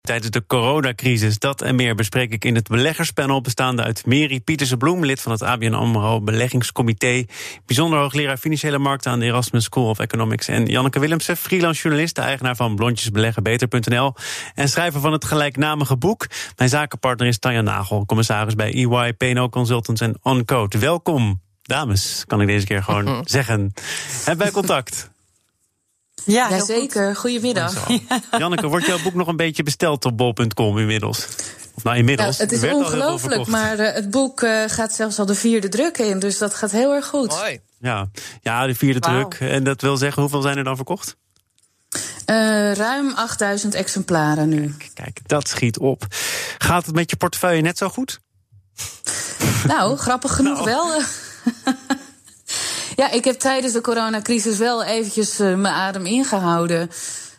Tijdens de coronacrisis, dat en meer bespreek ik in het beleggerspanel... bestaande uit Mary Pieterse-Bloem, lid van het ABN AMRO Beleggingscomité... bijzonder hoogleraar Financiële Markten aan de Erasmus School of Economics... en Janneke Willemsen, freelance journalist, de eigenaar van blondjesbeleggenbeter.nl... en schrijver van het gelijknamige boek. Mijn zakenpartner is Tanja Nagel, commissaris bij EY, PNO Consultants en OnCode. Welkom, dames, kan ik deze keer gewoon zeggen. Hebben wij contact? Ja, zeker. Goedemiddag. Janneke, wordt jouw boek nog een beetje besteld op bol.com inmiddels? Of nou, inmiddels. Ja, het is ongelooflijk, maar uh, het boek uh, gaat zelfs al de vierde druk in. Dus dat gaat heel erg goed. Hoi. Ja, ja de vierde wow. druk. En dat wil zeggen, hoeveel zijn er dan verkocht? Uh, ruim 8000 exemplaren nu. Kijk, kijk, dat schiet op. Gaat het met je portefeuille net zo goed? Nou, grappig genoeg nou. wel. Ja, ik heb tijdens de coronacrisis wel eventjes uh, mijn adem ingehouden.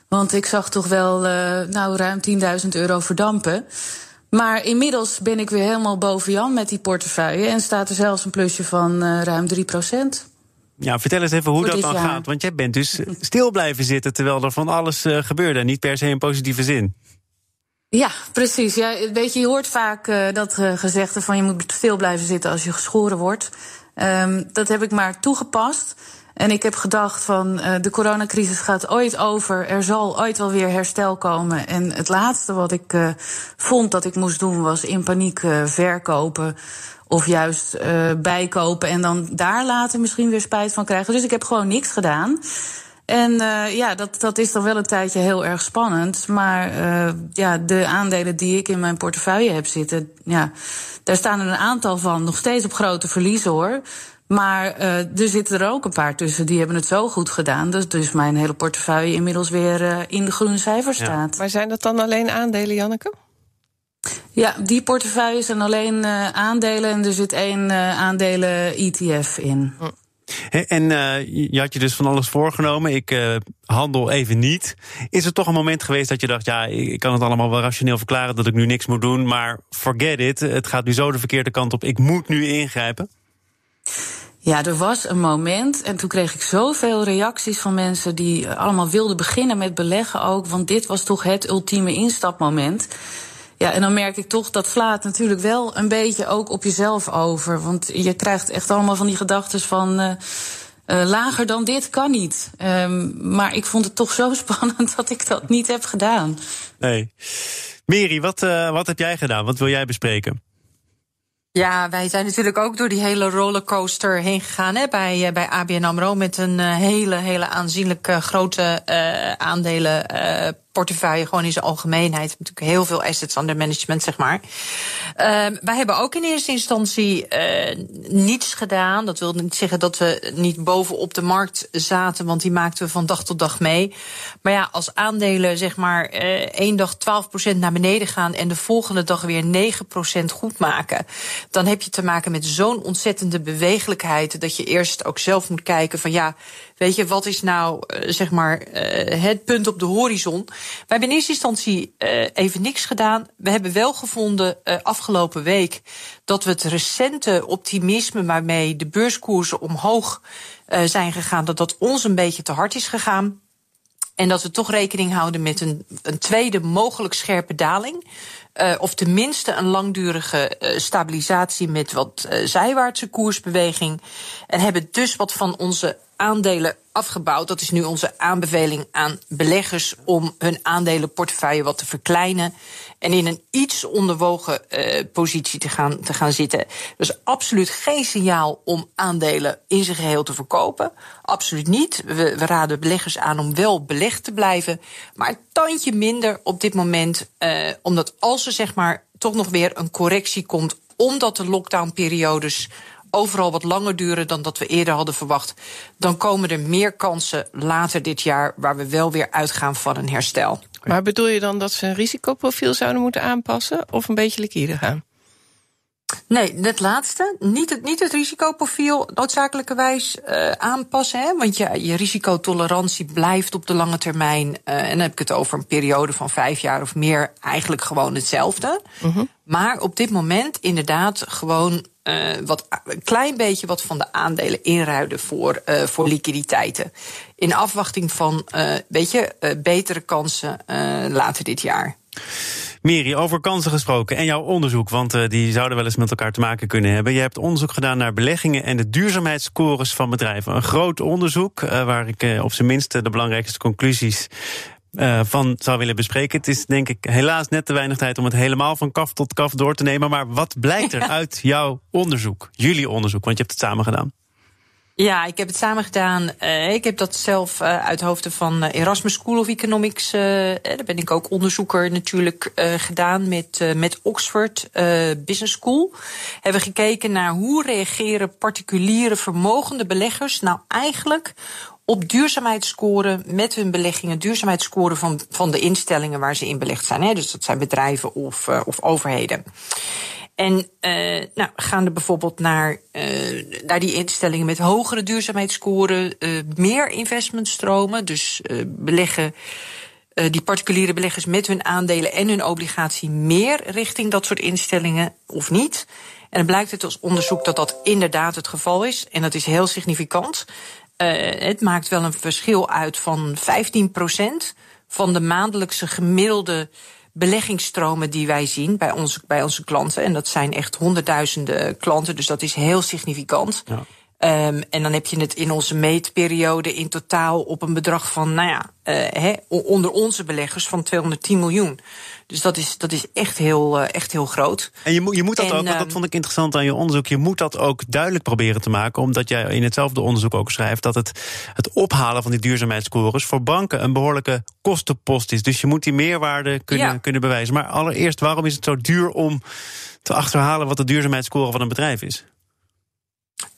Want ik zag toch wel uh, nou, ruim 10.000 euro verdampen. Maar inmiddels ben ik weer helemaal boven Jan met die portefeuille. En staat er zelfs een plusje van uh, ruim 3% Ja, vertel eens even hoe dat dan jaar. gaat. Want jij bent dus stil blijven zitten terwijl er van alles gebeurde. En niet per se in positieve zin. Ja, precies. Ja, weet je, je hoort vaak uh, dat uh, gezegde van je moet stil blijven zitten als je geschoren wordt. Um, dat heb ik maar toegepast. En ik heb gedacht van uh, de coronacrisis gaat ooit over. Er zal ooit wel weer herstel komen. En het laatste wat ik uh, vond dat ik moest doen was in paniek uh, verkopen. Of juist bijkopen en dan daar later misschien weer spijt van krijgen. Dus ik heb gewoon niks gedaan. En uh, ja, dat, dat is dan wel een tijdje heel erg spannend. Maar uh, ja, de aandelen die ik in mijn portefeuille heb zitten, ja, daar staan er een aantal van nog steeds op grote verliezen hoor. Maar uh, er zitten er ook een paar tussen die hebben het zo goed gedaan. Dat dus mijn hele portefeuille inmiddels weer in de groene cijfers staat. Maar zijn dat dan alleen aandelen, Janneke? Ja, die portefeuille zijn alleen aandelen en er zit één aandelen ETF in. En uh, je had je dus van alles voorgenomen. Ik uh, handel even niet. Is er toch een moment geweest dat je dacht: ja, ik kan het allemaal wel rationeel verklaren dat ik nu niks moet doen, maar forget it. Het gaat nu zo de verkeerde kant op. Ik moet nu ingrijpen. Ja, er was een moment en toen kreeg ik zoveel reacties van mensen die allemaal wilden beginnen met beleggen ook, want dit was toch het ultieme instapmoment. Ja, en dan merk ik toch dat slaat natuurlijk wel een beetje ook op jezelf over. Want je krijgt echt allemaal van die gedachten van. Uh, uh, lager dan dit kan niet. Um, maar ik vond het toch zo spannend dat ik dat niet heb gedaan. Nee. Mary, wat, uh, wat heb jij gedaan? Wat wil jij bespreken? Ja, wij zijn natuurlijk ook door die hele rollercoaster heen gegaan hè, bij, uh, bij ABN AMRO... met een uh, hele, hele aanzienlijk uh, grote aandelen portefeuille gewoon in zijn algemeenheid. Natuurlijk heel veel assets under management, zeg maar. Uh, wij hebben ook in eerste instantie uh, niets gedaan. Dat wil niet zeggen dat we niet bovenop de markt zaten, want die maakten we van dag tot dag mee. Maar ja, als aandelen zeg maar uh, één dag 12% naar beneden gaan en de volgende dag weer 9% goed maken, dan heb je te maken met zo'n ontzettende bewegelijkheid dat je eerst ook zelf moet kijken van ja, weet je, wat is nou uh, zeg maar het punt op de horizon? We hebben in eerste instantie uh, even niks gedaan. We hebben wel gevonden uh, afgelopen week dat we het recente optimisme waarmee de beurskoersen omhoog uh, zijn gegaan, dat dat ons een beetje te hard is gegaan. En dat we toch rekening houden met een, een tweede mogelijk scherpe daling. Of tenminste een langdurige stabilisatie met wat zijwaartse koersbeweging. En hebben dus wat van onze aandelen afgebouwd. Dat is nu onze aanbeveling aan beleggers om hun aandelenportefeuille wat te verkleinen. En in een iets onderwogen uh, positie te gaan, te gaan zitten. Dus absoluut geen signaal om aandelen in zijn geheel te verkopen. Absoluut niet. We, we raden beleggers aan om wel belegd te blijven. Maar een tandje minder op dit moment. Uh, omdat als er zeg maar toch nog weer een correctie komt. Omdat de lockdownperiodes overal wat langer duren dan dat we eerder hadden verwacht, dan komen er meer kansen later dit jaar waar we wel weer uitgaan van een herstel. Maar bedoel je dan dat ze een risicoprofiel zouden moeten aanpassen of een beetje liquide gaan? Nee, het laatste. Niet het, niet het risicoprofiel noodzakelijkerwijs uh, aanpassen. Hè? Want je, je risicotolerantie blijft op de lange termijn. Uh, en dan heb ik het over een periode van vijf jaar of meer. eigenlijk gewoon hetzelfde. Uh-huh. Maar op dit moment inderdaad gewoon. Uh, wat, een klein beetje wat van de aandelen inruiden voor, voor liquiditeiten. In afwachting van, weet je, betere kansen later dit jaar. Miri, over kansen gesproken en jouw onderzoek, want uh, die zouden wel eens met elkaar te maken kunnen hebben. Je hebt onderzoek gedaan naar beleggingen en de duurzaamheidsscores van bedrijven. Een groot onderzoek uh, waar ik uh, op zijn minst de belangrijkste conclusies van zou willen bespreken. Het is denk ik helaas net te weinig tijd om het helemaal van kaf tot kaf door te nemen. Maar wat blijkt er uit jouw onderzoek, jullie onderzoek, want je hebt het samen gedaan? Ja, ik heb het samen gedaan. Uh, ik heb dat zelf uh, uit hoofden van uh, Erasmus School of Economics. daar ben ik ook onderzoeker natuurlijk gedaan met, met Oxford Business School. Hebben gekeken naar hoe reageren particuliere vermogende beleggers nou eigenlijk op duurzaamheidsscoren met hun beleggingen, duurzaamheidsscoren van, van de instellingen waar ze in belegd zijn. Hè. Dus dat zijn bedrijven of, of overheden. En uh, nou, gaan er bijvoorbeeld naar, uh, naar die instellingen met hogere duurzaamheidsscoren, uh, meer investmentstromen. Dus beleggen die particuliere beleggers met hun aandelen en hun obligatie meer richting dat soort instellingen of niet. En dan blijkt het als onderzoek dat dat inderdaad het geval is. En dat is heel significant. het maakt wel een verschil uit van 15% van de maandelijkse gemiddelde beleggingsstromen die wij zien bij onze, bij onze klanten. En dat zijn echt honderdduizenden klanten, dus dat is heel significant. Ja. Um, en dan heb je het in onze meetperiode in totaal op een bedrag van, nou ja, uh, onder onze beleggers van 210 miljoen. Dus dat is, dat is echt, heel, uh, echt heel groot. En je, moet, je moet dat en, ook, want dat vond ik interessant aan je onderzoek, je moet dat ook duidelijk proberen te maken, omdat jij in hetzelfde onderzoek ook schrijft dat het, het ophalen van die duurzaamheidsscores voor banken een behoorlijke kostenpost is. Dus je moet die meerwaarde kunnen, ja. kunnen bewijzen. Maar allereerst, waarom is het zo duur om te achterhalen wat de duurzaamheidsscore van een bedrijf is?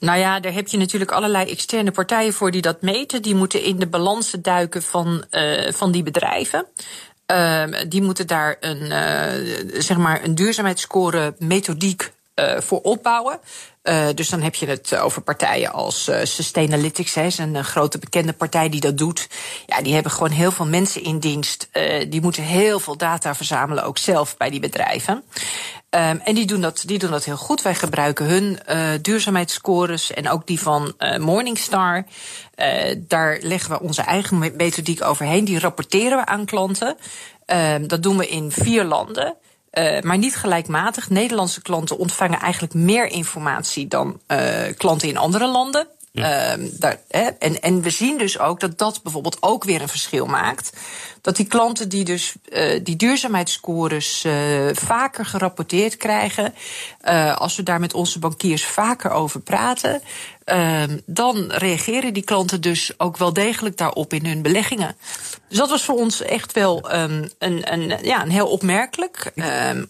Nou ja, daar heb je natuurlijk allerlei externe partijen voor die dat meten. Die moeten in de balansen duiken van, uh, van die bedrijven. Uh, die moeten daar een, uh, zeg maar een duurzaamheidsscore methodiek uh, voor opbouwen. Uh, dus dan heb je het over partijen als uh, Sustainalytics, hè, een grote bekende partij die dat doet. Ja, die hebben gewoon heel veel mensen in dienst. Die moeten heel veel data verzamelen, ook zelf bij die bedrijven. Um, en die doen, dat, die doen dat heel goed. Wij gebruiken hun uh, duurzaamheidsscores en ook die van uh, Morningstar. Uh, daar leggen we onze eigen methodiek overheen. Die rapporteren we aan klanten. Um, dat doen we in vier landen. Uh, maar niet gelijkmatig. Nederlandse klanten ontvangen eigenlijk meer informatie dan uh, klanten in andere landen. Hè, en, en we zien dus ook dat dat bijvoorbeeld ook weer een verschil maakt. Dat die klanten die dus uh, die duurzaamheidsscores uh, vaker gerapporteerd krijgen, uh, als we daar met onze bankiers vaker over praten, dan reageren die klanten dus ook wel degelijk daarop in hun beleggingen. Dus dat was voor ons echt wel um, een, een, ja, een heel opmerkelijk,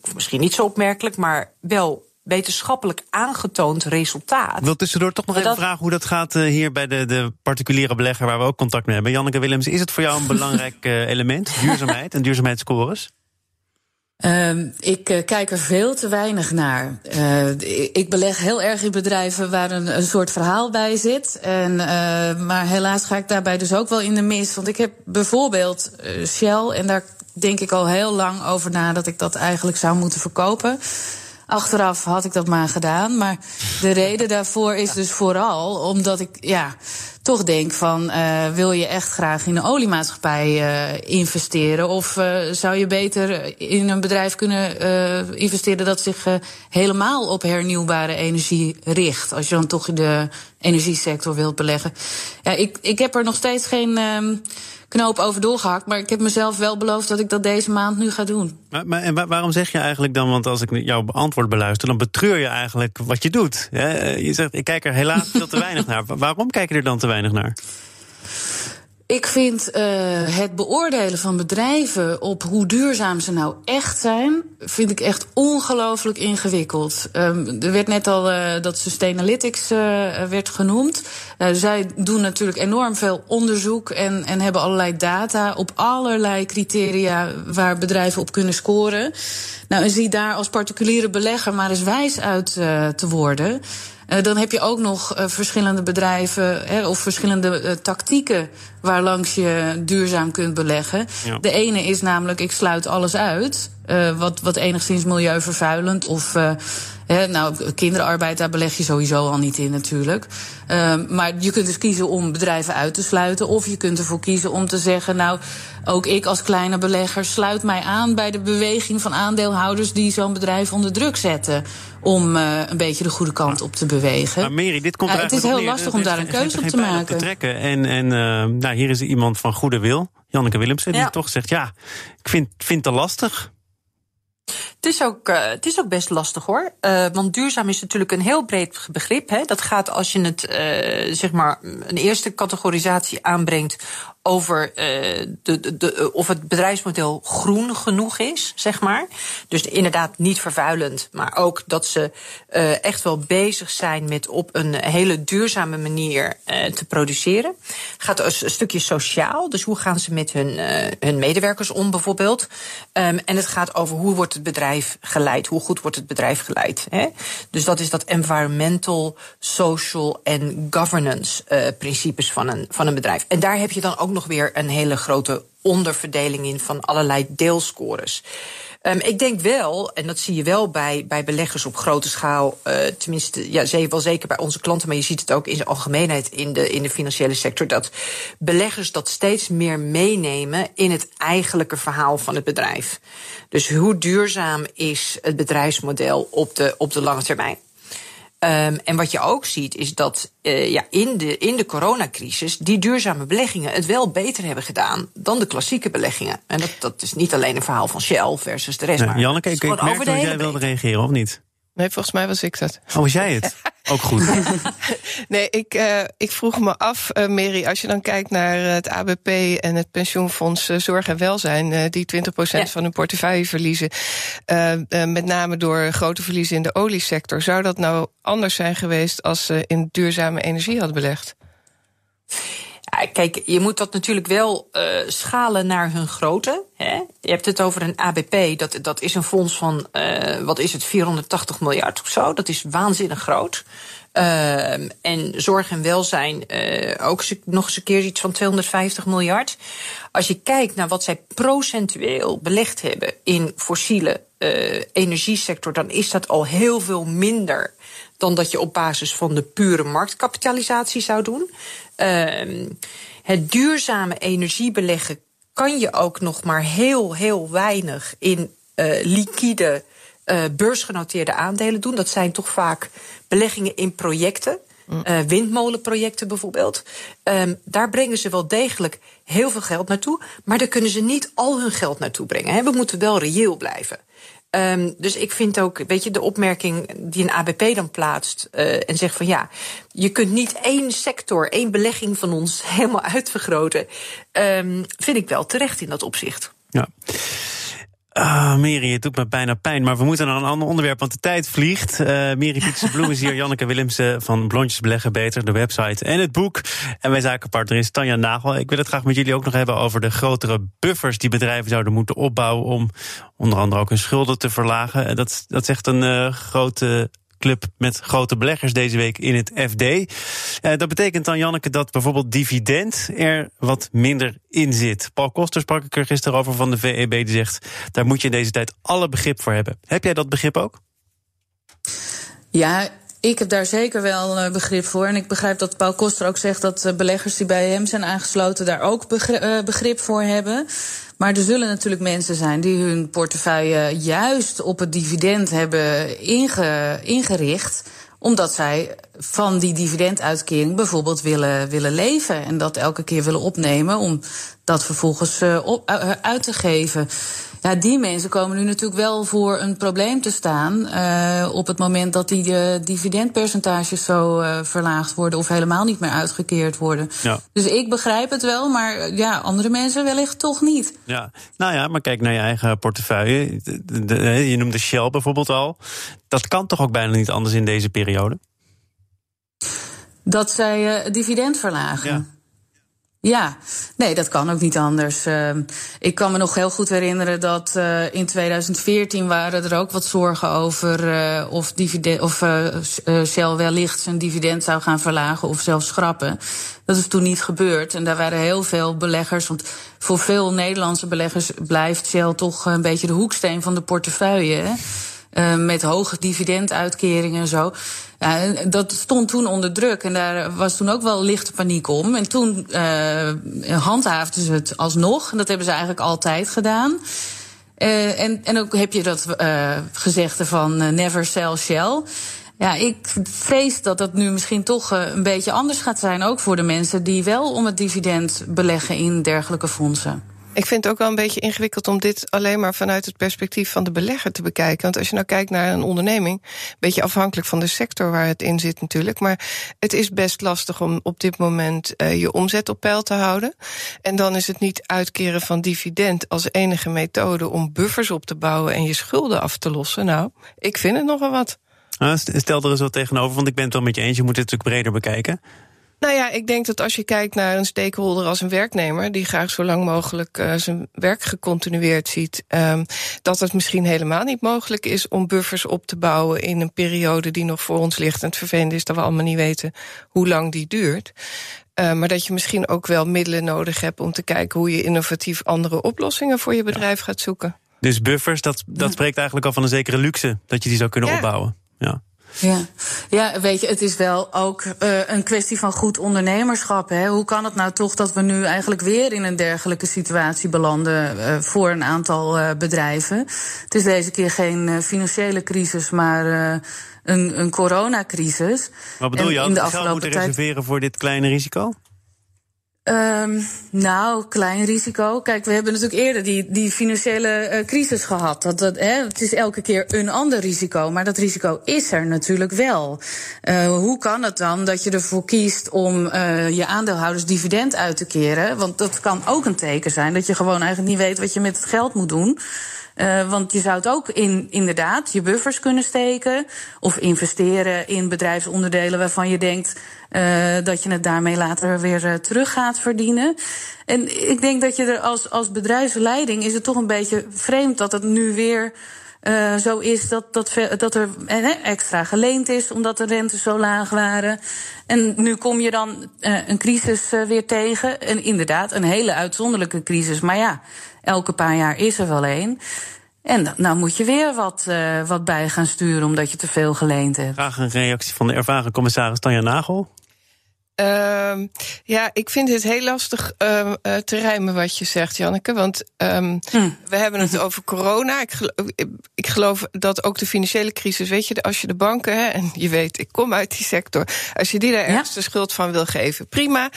of misschien niet zo opmerkelijk, maar wel wetenschappelijk aangetoond resultaat. Ik wil tussendoor toch nog even dat... vragen hoe dat gaat uh, hier bij de, de particuliere belegger waar we ook contact mee hebben. Janneke Willems, is het voor jou een belangrijk uh, element, duurzaamheid en duurzaamheidsscores? Uh, ik uh, kijk er veel te weinig naar. Uh, ik beleg heel erg in bedrijven waar een, een soort verhaal bij zit. En, maar helaas ga ik daarbij dus ook wel in de mis. Want ik heb bijvoorbeeld Shell, en daar denk ik al heel lang over na dat ik dat eigenlijk zou moeten verkopen. Achteraf had ik dat maar gedaan. Maar de reden daarvoor is dus vooral omdat ik ja, toch denk van... Uh, wil je echt graag in een oliemaatschappij uh, investeren... of uh, zou je beter in een bedrijf kunnen investeren... dat zich helemaal op hernieuwbare energie richt... als je dan toch in de energiesector wilt beleggen. Ja, ik, ik heb er nog steeds geen... Ehm, knoop over doorgehakt. Maar ik heb mezelf wel beloofd dat ik dat deze maand nu ga doen. Maar, maar en waarom zeg je eigenlijk dan, want als ik jouw antwoord beluister, dan betreur je eigenlijk wat je doet. Je zegt, ik kijk er helaas veel te weinig naar. Waarom kijk je er dan te weinig naar? Ik vind uh, het beoordelen van bedrijven op hoe duurzaam ze nou echt zijn, vind ik echt ongelooflijk ingewikkeld. Um, er werd net al uh, dat Sustainalytics uh, werd genoemd. zij doen natuurlijk enorm veel onderzoek en, en hebben allerlei data op allerlei criteria waar bedrijven op kunnen scoren. Nou, en zie daar als particuliere belegger maar eens wijs uit te worden. Uh, dan heb je ook nog uh, verschillende bedrijven hè, of verschillende uh, tactieken waarlangs je duurzaam kunt beleggen. Ja. De ene is namelijk, ik sluit alles uit, wat, wat enigszins milieuvervuilend of He, nou, kinderarbeid, daar beleg je sowieso al niet in natuurlijk. Um, maar je kunt dus kiezen om bedrijven uit te sluiten. Of je kunt ervoor kiezen om te zeggen, nou, ook ik als kleine belegger sluit mij aan bij de beweging van aandeelhouders die zo'n bedrijf onder druk zetten. Om uh, een beetje de goede kant op te bewegen. Maar Mary, dit komt ja, Het is heel lastig om daar een keuze op te maken. Te trekken. En, en uh, nou, hier is iemand van goede wil, Janneke Willemsen, die ja. toch zegt: ja, ik vind, vind het lastig. Het is ook, uh, het is ook best lastig hoor. Uh, want duurzaam is natuurlijk een heel breed begrip. Hè. Dat gaat als je het, uh, zeg maar, een eerste categorisatie aanbrengt over de, de, de, of het bedrijfsmodel groen genoeg is, zeg maar. Dus inderdaad niet vervuilend, maar ook dat ze echt wel bezig zijn met op een hele duurzame manier te produceren. Gaat een stukje sociaal, dus hoe gaan ze met hun, hun medewerkers om bijvoorbeeld. Um, en het gaat over hoe wordt het bedrijf geleid, hoe goed wordt het bedrijf geleid. Hè? Dus dat is dat environmental, social en governance principes van een, van een bedrijf. En daar heb je dan ook nog weer een hele grote onderverdeling in van allerlei deelscores. Um, ik denk wel, en dat zie je wel bij, bij beleggers op grote schaal, uh, tenminste, ja, wel zeker bij onze klanten, maar je ziet het ook in zijn algemeenheid in de, in de financiële sector, dat beleggers dat steeds meer meenemen in het eigenlijke verhaal van het bedrijf. Dus hoe duurzaam is het bedrijfsmodel op de, op de lange termijn? Um, en wat je ook ziet is dat uh, ja, in, de, in de coronacrisis die duurzame beleggingen het wel beter hebben gedaan dan de klassieke beleggingen. En dat, dat is niet alleen een verhaal van Shell versus de rest. Nee, maar Janneke, ik, ik merk dat jij wilde reageren, of niet? Nee, volgens mij was ik dat. Oh, was jij het? Ook goed. nee, ik, uh, ik vroeg me af, uh, Mary, als je dan kijkt naar het ABP en het pensioenfonds Zorg en Welzijn, die 20% ja. van hun portefeuille verliezen, met name door grote verliezen in de oliesector, zou dat nou anders zijn geweest als ze in duurzame energie hadden belegd? Kijk, je moet dat natuurlijk wel uh, schalen naar hun grootte. Hè? Je hebt het over een ABP, dat, dat is een fonds van, uh, wat is het, 480 miljard of zo. Dat is waanzinnig groot. Uh, en zorg en welzijn ook nog eens een keer iets van 250 miljard. Als je kijkt naar wat zij procentueel belegd hebben in fossiele energiesector, dan is dat al heel veel minder dan dat je op basis van de pure marktkapitalisatie zou doen. Uh, het duurzame energiebeleggen kan je ook nog maar heel, heel weinig in uh, liquide uh, beursgenoteerde aandelen doen. Dat zijn toch vaak beleggingen in projecten. Uh, windmolenprojecten bijvoorbeeld. Um, daar brengen ze wel degelijk heel veel geld naartoe. Maar daar kunnen ze niet al hun geld naartoe brengen. Hè. We moeten wel reëel blijven. Um, dus ik vind ook, weet je, de opmerking die een ABP dan plaatst uh, en zegt van ja, je kunt niet één sector, één belegging van ons helemaal uitvergroten, um, vind ik wel terecht in dat opzicht. Ja. Ah, Meri, het doet me bijna pijn, maar we moeten naar een ander onderwerp, want de tijd vliegt. Uh, Meri is hier, Janneke Willemsen van Blondjes Beleggen Beter, de website en het boek. En mijn zakenpartner is Tanja Nagel. Ik wil het graag met jullie ook nog hebben over de grotere buffers die bedrijven zouden moeten opbouwen om onder andere ook hun schulden te verlagen. Dat, dat zegt een uh, grote club met grote beleggers deze week in het FD. Uh, dat betekent dan, Janneke, dat bijvoorbeeld dividend er wat minder in zit. Paul Koster sprak ik er gisteren over van de VEB, die zegt... daar moet je in deze tijd alle begrip voor hebben. Heb jij dat begrip ook? Ja, ik heb daar zeker wel uh, begrip voor. En ik begrijp dat Paul Koster ook zegt dat uh, beleggers die bij hem zijn aangesloten daar ook begrip voor hebben. Maar er zullen natuurlijk mensen zijn die hun portefeuille juist op het dividend hebben inge, ingericht omdat zij van die dividenduitkering bijvoorbeeld willen, willen leven. En dat elke keer willen opnemen om dat vervolgens op, uh, uit te geven. Ja, die mensen komen nu natuurlijk wel voor een probleem te staan. Uh, op het moment dat die de dividendpercentages zo uh, verlaagd worden of helemaal niet meer uitgekeerd worden. Ja. Dus ik begrijp het wel, maar ja, andere mensen wellicht toch niet. Ja, nou ja, maar kijk naar je eigen portefeuille. De, je noemde Shell bijvoorbeeld al. Dat kan toch ook bijna niet anders in deze periode? Dat zij uh, dividend verlagen. Ja. Nee, dat kan ook niet anders. Uh, ik kan me nog heel goed herinneren dat uh, in 2014 waren er ook wat zorgen over uh, of, dividend, of Shell wellicht zijn dividend zou gaan verlagen of zelfs schrappen. Dat is toen niet gebeurd. En daar waren heel veel beleggers. Want voor veel Nederlandse beleggers blijft Shell toch een beetje de hoeksteen van de portefeuille. Hè? Uh, met hoge dividenduitkeringen en zo. Ja, dat stond toen onder druk en daar was toen ook wel lichte paniek om. En toen uh, handhaafden ze het alsnog. En dat hebben ze eigenlijk altijd gedaan. Uh, en, en ook heb je dat gezegde van never sell Shell. Ja, ik vrees dat dat nu misschien toch een beetje anders gaat zijn. Ook voor de mensen die wel om het dividend beleggen in dergelijke fondsen. Ik vind het ook wel een beetje ingewikkeld om dit alleen maar vanuit het perspectief van de belegger te bekijken. Want als je nou kijkt naar een onderneming, een beetje afhankelijk van de sector waar het in zit natuurlijk. Maar het is best lastig om op dit moment uh, je omzet op peil te houden. En dan is het niet uitkeren van dividend als enige methode om buffers op te bouwen en je schulden af te lossen. Nou, ik vind het nogal wat. Nou, stel er eens wat tegenover, want ik ben het wel met je eens. Je moet het natuurlijk breder bekijken. Nou ja, ik denk dat als je kijkt naar een stakeholder als een werknemer, die graag zo lang mogelijk uh, zijn werk gecontinueerd ziet, um, dat het misschien helemaal niet mogelijk is om buffers op te bouwen in een periode die nog voor ons ligt. En het vervelende is dat we allemaal niet weten hoe lang die duurt. Uh, maar dat je misschien ook wel middelen nodig hebt om te kijken hoe je innovatief andere oplossingen voor je bedrijf gaat zoeken. Dus buffers, dat, dat spreekt eigenlijk al van een zekere luxe dat je die zou kunnen ja. opbouwen. Ja. Ja. ja, weet je, het is wel ook uh, een kwestie van goed ondernemerschap. Hè? Hoe kan het nou toch dat we nu eigenlijk weer in een dergelijke situatie belanden uh, voor een aantal uh, bedrijven? Het is deze keer geen financiële crisis, maar een, een coronacrisis. Wat bedoel je? In de afgelopen moeten tijd... reserveren voor dit kleine risico? Um, nou, klein risico. Kijk, we hebben natuurlijk eerder die, die financiële uh, crisis gehad. Dat, dat, hè, het is elke keer een ander risico, maar dat risico is er natuurlijk wel. Uh, hoe kan het dan dat je ervoor kiest om uh, je aandeelhouders dividend uit te keren? Want dat kan ook een teken zijn dat je gewoon eigenlijk niet weet wat je met het geld moet doen. Uh, want je zou het ook in, inderdaad je buffers kunnen steken. Of investeren in bedrijfsonderdelen waarvan je denkt uh, dat je het daarmee later weer uh, terug gaat verdienen. En ik denk dat je er als, als bedrijfsleiding is het toch een beetje vreemd dat het nu weer. Uh, zo is dat, dat, dat er eh, extra geleend is omdat de rentes zo laag waren. En nu kom je dan uh, een crisis weer tegen. En inderdaad, een hele uitzonderlijke crisis. Maar ja, elke paar jaar is er wel één. En nou moet je weer wat, uh, wat bij gaan sturen omdat je te veel geleend hebt. Graag een reactie van de ervaren commissaris Tanja Nagel. Uh, ja, ik vind het heel lastig uh, te rijmen wat je zegt, Janneke. Want um, hm. we hebben het over corona. Ik geloof, ik geloof, dat ook de financiële crisis, weet je, als je de banken, hè, en je weet, ik kom uit die sector, als je die daar ja? ergens de schuld van wil geven, prima.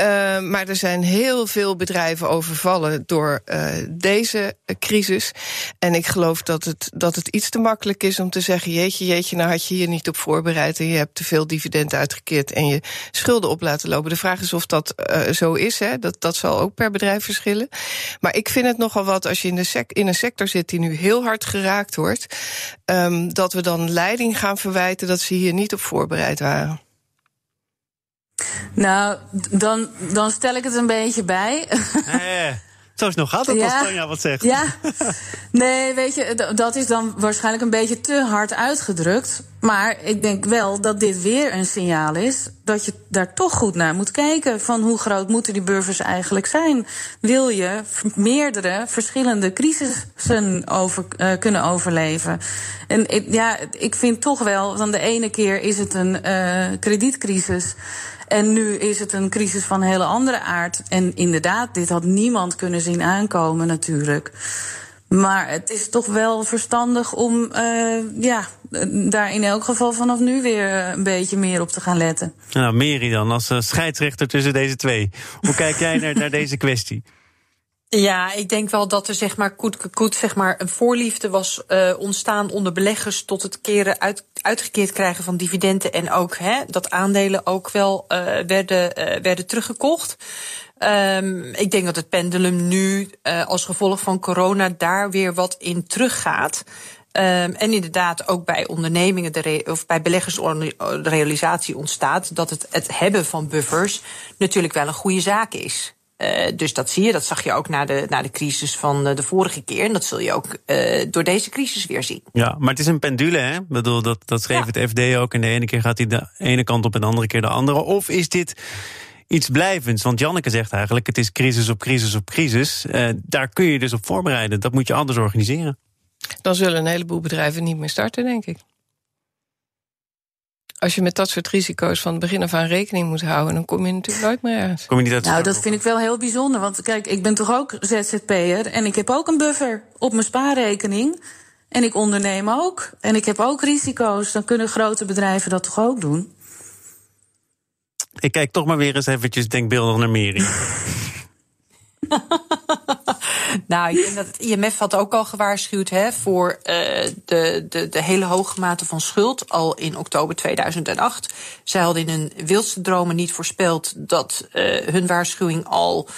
Uh, maar er zijn heel veel bedrijven overvallen door uh, deze crisis. En ik geloof dat het, dat het iets te makkelijk is om te zeggen: jeetje, jeetje, nou had je hier niet op voorbereid en je hebt te veel dividend uitgekeerd en je schuld op laten lopen. De vraag is of dat uh, zo is. Hè. Dat, dat zal ook per bedrijf verschillen. Maar ik vind het nogal wat als je in, de sec in een sector zit die nu heel hard geraakt wordt. Um, dat we dan leiding gaan verwijten dat ze hier niet op voorbereid waren. Nou, dan, dan stel ik het een beetje bij. Nee. Zo is nog altijd ja, als Tanja wat zegt. Ja, nee, weet je, dat is dan waarschijnlijk een beetje te hard uitgedrukt. Maar ik denk wel dat dit weer een signaal is dat je daar toch goed naar moet kijken. Van hoe groot moeten die buffers eigenlijk zijn? Wil je meerdere verschillende crisissen over, uh, kunnen overleven? En ik, ja, ik vind toch wel, van de ene keer is het een uh, kredietcrisis. En nu is het een crisis van hele andere aard. En inderdaad, dit had niemand kunnen zien aankomen natuurlijk. Maar het is toch wel verstandig om uh, ja, daar in elk geval vanaf nu weer een beetje meer op te gaan letten. Nou, Meri dan, als scheidsrechter tussen deze twee. Hoe kijk jij naar, naar deze kwestie? Ja, ik denk wel dat er zeg maar koet, koet, zeg maar een voorliefde was uh, ontstaan onder beleggers tot het keren uit, uitgekeerd krijgen van dividenden en ook hè, dat aandelen ook wel uh, werden, uh, werden teruggekocht. Um, ik denk dat het pendulum nu als gevolg van corona daar weer wat in teruggaat. Um, en inderdaad ook bij ondernemingen de of bij beleggers de realisatie ontstaat dat het, het hebben van buffers natuurlijk wel een goede zaak is. Uh, dus dat zie je, dat zag je ook na de, na de crisis van de vorige keer. En dat zul je ook uh, door deze crisis weer zien. Ja, maar het is een pendule, hè? Ik bedoel, dat, dat schreef ja. het FD ook. En de ene keer gaat hij de ene kant op en de andere keer de andere. Of is dit iets blijvends? Want Janneke zegt eigenlijk, het is crisis op crisis op crisis. Uh, daar kun je dus op voorbereiden. Dat moet je anders organiseren. Dan zullen een heleboel bedrijven niet meer starten, denk ik als je met dat soort risico's van het begin af aan rekening moet houden, dan kom je natuurlijk nooit meer ergens. Kom je niet uit nou, dat vind ik wel heel bijzonder. Want kijk, ik ben toch ook ZZP'er en ik heb ook een buffer op mijn spaarrekening. En ik onderneem ook. En ik heb ook risico's. Dan kunnen grote bedrijven dat toch ook doen? Ik kijk toch maar weer eens eventjes denkbeeldig naar Meri. nou, ik denk dat het IMF had ook al gewaarschuwd hè, voor uh, de, de, de hele hoge mate van schuld al in oktober 2008. Zij hadden in hun wildste dromen niet voorspeld dat uh, hun waarschuwing al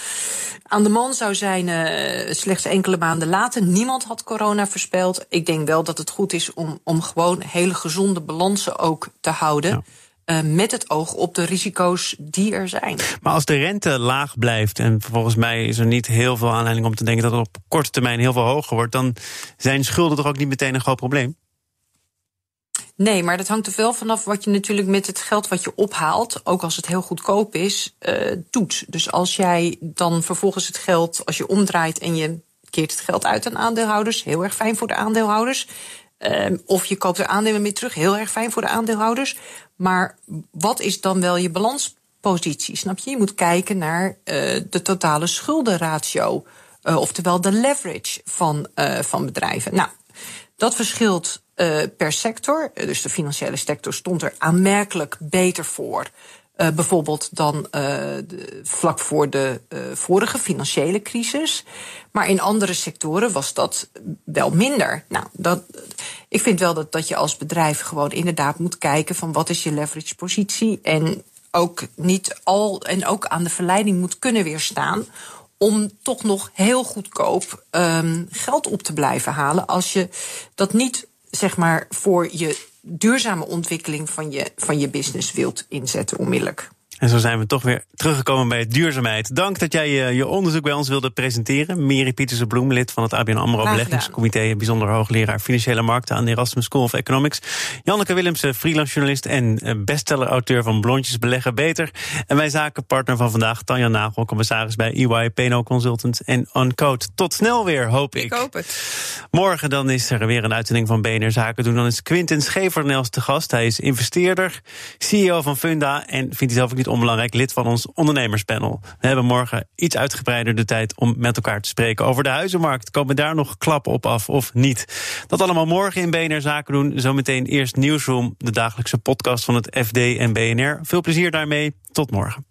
aan de man zou zijn uh, slechts enkele maanden later. Niemand had corona voorspeld. Ik denk wel dat het goed is om, om gewoon hele gezonde balansen ook te houden. Ja. Uh, met het oog op de risico's die er zijn. Maar als de rente laag blijft, en volgens mij is er niet heel veel aanleiding om te denken dat het op korte termijn heel veel hoger wordt, dan zijn schulden toch ook niet meteen een groot probleem? Nee, maar dat hangt er wel vanaf wat je natuurlijk met het geld wat je ophaalt, ook als het heel goedkoop is, uh, doet. Dus als jij dan vervolgens het geld, als je omdraait en je keert het geld uit aan aandeelhouders, heel erg fijn voor de aandeelhouders. Uh, of je koopt er aandelen mee terug, heel erg fijn voor de aandeelhouders. Maar wat is dan wel je balanspositie? Snap je? Je moet kijken naar uh, de totale schuldenratio. Uh, oftewel de leverage van, uh, van bedrijven. Nou, dat verschilt per sector. Dus de financiële sector stond er aanmerkelijk beter voor. Uh, bijvoorbeeld dan de, vlak voor de uh, vorige financiële crisis. Maar in andere sectoren was dat wel minder. Nou, dat, ik vind wel dat, dat je als bedrijf gewoon inderdaad moet kijken van wat is je leverage positie. En ook niet al en ook aan de verleiding moet kunnen weerstaan. Om toch nog heel goedkoop um, geld op te blijven halen. Als je dat niet zeg maar voor je duurzame ontwikkeling van je, van je business wilt inzetten onmiddellijk. En zo zijn we toch weer teruggekomen bij duurzaamheid. Dank dat jij je, je onderzoek bij ons wilde presenteren. Miri Pieterse Bloem, lid van het ABN AMRO Beleggingscomité... bijzonder hoogleraar Financiële Markten aan de Erasmus School of Economics. Janneke Willemsen, freelance journalist en eh, bestseller-auteur van Blondjes Beleggen Beter. En wij zakenpartner van vandaag, Tanja Nagel, commissaris bij EY, PNO Consultants en Uncode. Tot snel weer, hoop ik. Ik hoop het. Morgen dan is er weer een uitzending van BNR Zaken doen. Dan is Quinten Schevernels te gast. Hij is investeerder, CEO van Funda en vindt hij zelf ook niet onbelangrijk lid van ons ondernemerspanel. We hebben morgen iets uitgebreider de tijd om met elkaar te spreken over de huizenmarkt. Komen daar nog klappen op af of niet? Dat allemaal morgen in BNR Zaken doen. Zometeen eerst Nieuwsroom, de dagelijkse podcast van het FD en BNR. Veel plezier daarmee. Tot morgen.